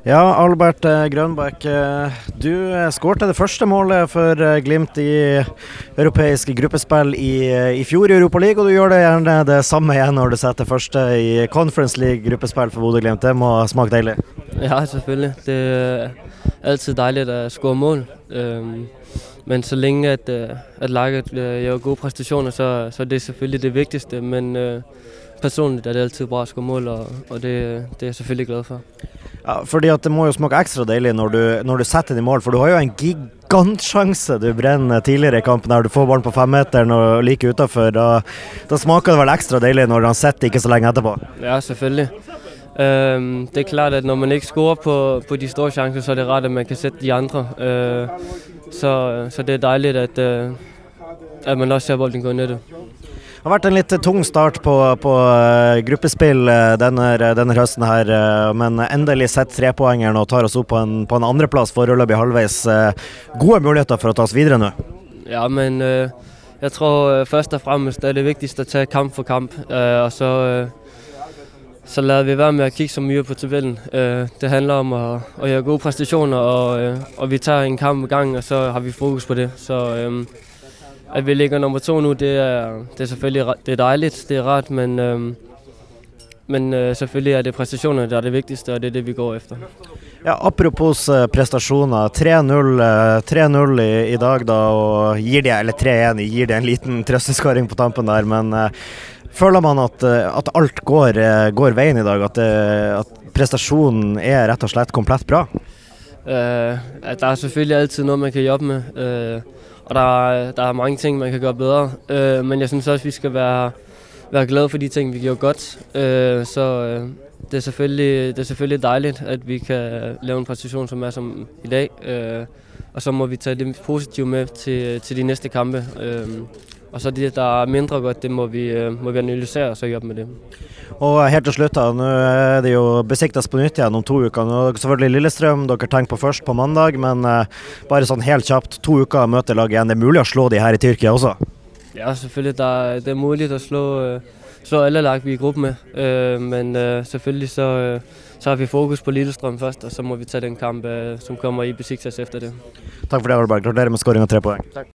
Ja, Albert eh, Grønbæk. eh, Du eh, skårte det første målet for Glimt i europeisk gruppespill i, i fjor i Europa League, og du gjør det gjerne det samme igjen når du setter første i Conference League-gruppespill for Bodø-Glimt. Det må smake deilig? Ja, selvfølgelig. Det er altid deilig å skåre mål. Men så lenge at, øh, at laget øh, gjør gode prestasjoner, så, så er det selvfølgelig det viktigste. Men personlig er det altid bra å skåre mål, og, og det, det er jeg selvfølgelig glad for. Ja, fordi at Det må jo smake ekstra deilig når du, når du setter den i mål, for du har jo en gigantsjanse du brenner tidligere i kampen. der Du får ballen på femmeteren og like utafor. Da, da smaker det vel ekstra deilig når han sitter ikke så lenge etterpå. Ja, selvfølgelig. Um, det er klart, at når man ikke scorer på, på de store sjansene, så er det rart, at man kan sette de andre. Uh, så, så det er deilig at, uh, at man også ser bolden gå i nettet. Det har vært en litt tung start på, på eh, gruppespill eh, denne, denne høsten her, eh, men endelig setter trepoengeren og tar oss opp på en, på en andreplass foreløpig halvveis. Eh, Gode muligheter for å ta oss videre nå. Ja, men jeg tror først og fremmest er det viktigste å ta kamp for kamp, og så, så lar vi være med å kikke så mye på tabellen. Det handler om å, å gjøre gode prestasjoner, og, og vi tar en kamp i gang, og så har vi fokus på det. Så at vi ligger nummer to nu, det er, det er selvfølgelig det er dejligt, det er rart, men, øh, men øh, selvfølgelig er det præstationerne, der er det vigtigste, og det er det, vi går efter. Ja, apropos eh, prestasjoner. 3-0 eh, 3-0 i, i dag, da, og gir det, eller 3-1 gir det en liten trøsteskåring på tampen der, men øh, føler man at, eh, at alt går, går veien i dag? At, at prestasjonen er rett og slett komplett bra? Uh, at der er selvfølgelig altid noget, man kan jobbe med, øh, og der er, der er mange ting, man kan gøre bedre. Øh, men jeg synes også, vi skal være, være glade for de ting, vi gjorde godt. Øh, så øh, det, er selvfølgelig, det er selvfølgelig dejligt, at vi kan lave en præstation, som er som i dag. Øh, og så må vi tage det positive med til, til de næste kampe. Øh, og så det, der er mindre godt, det må vi, øh, må vi analysere og så jobbe med det. Og helt til slutt, da, nå er det jo besiktes på nytt igjen om to uker. Nå er det selvfølgelig Lillestrøm dere tenker på først på mandag, men eh, bare sånn helt kjapt, to uker møter laget igjen. Det er mulig å slå de her i Tyrkia også? Ja, selvfølgelig. Er- det er mulig å slå, slå alle lag, vi er i gruppe med. Men selvfølgelig så, så har vi fokus på Lillestrøm først, og så må vi ta den kamp, som kommer i Besiktas efter det. Takk for det, Albert. Gratulerer med skåring av tre poeng. Takk.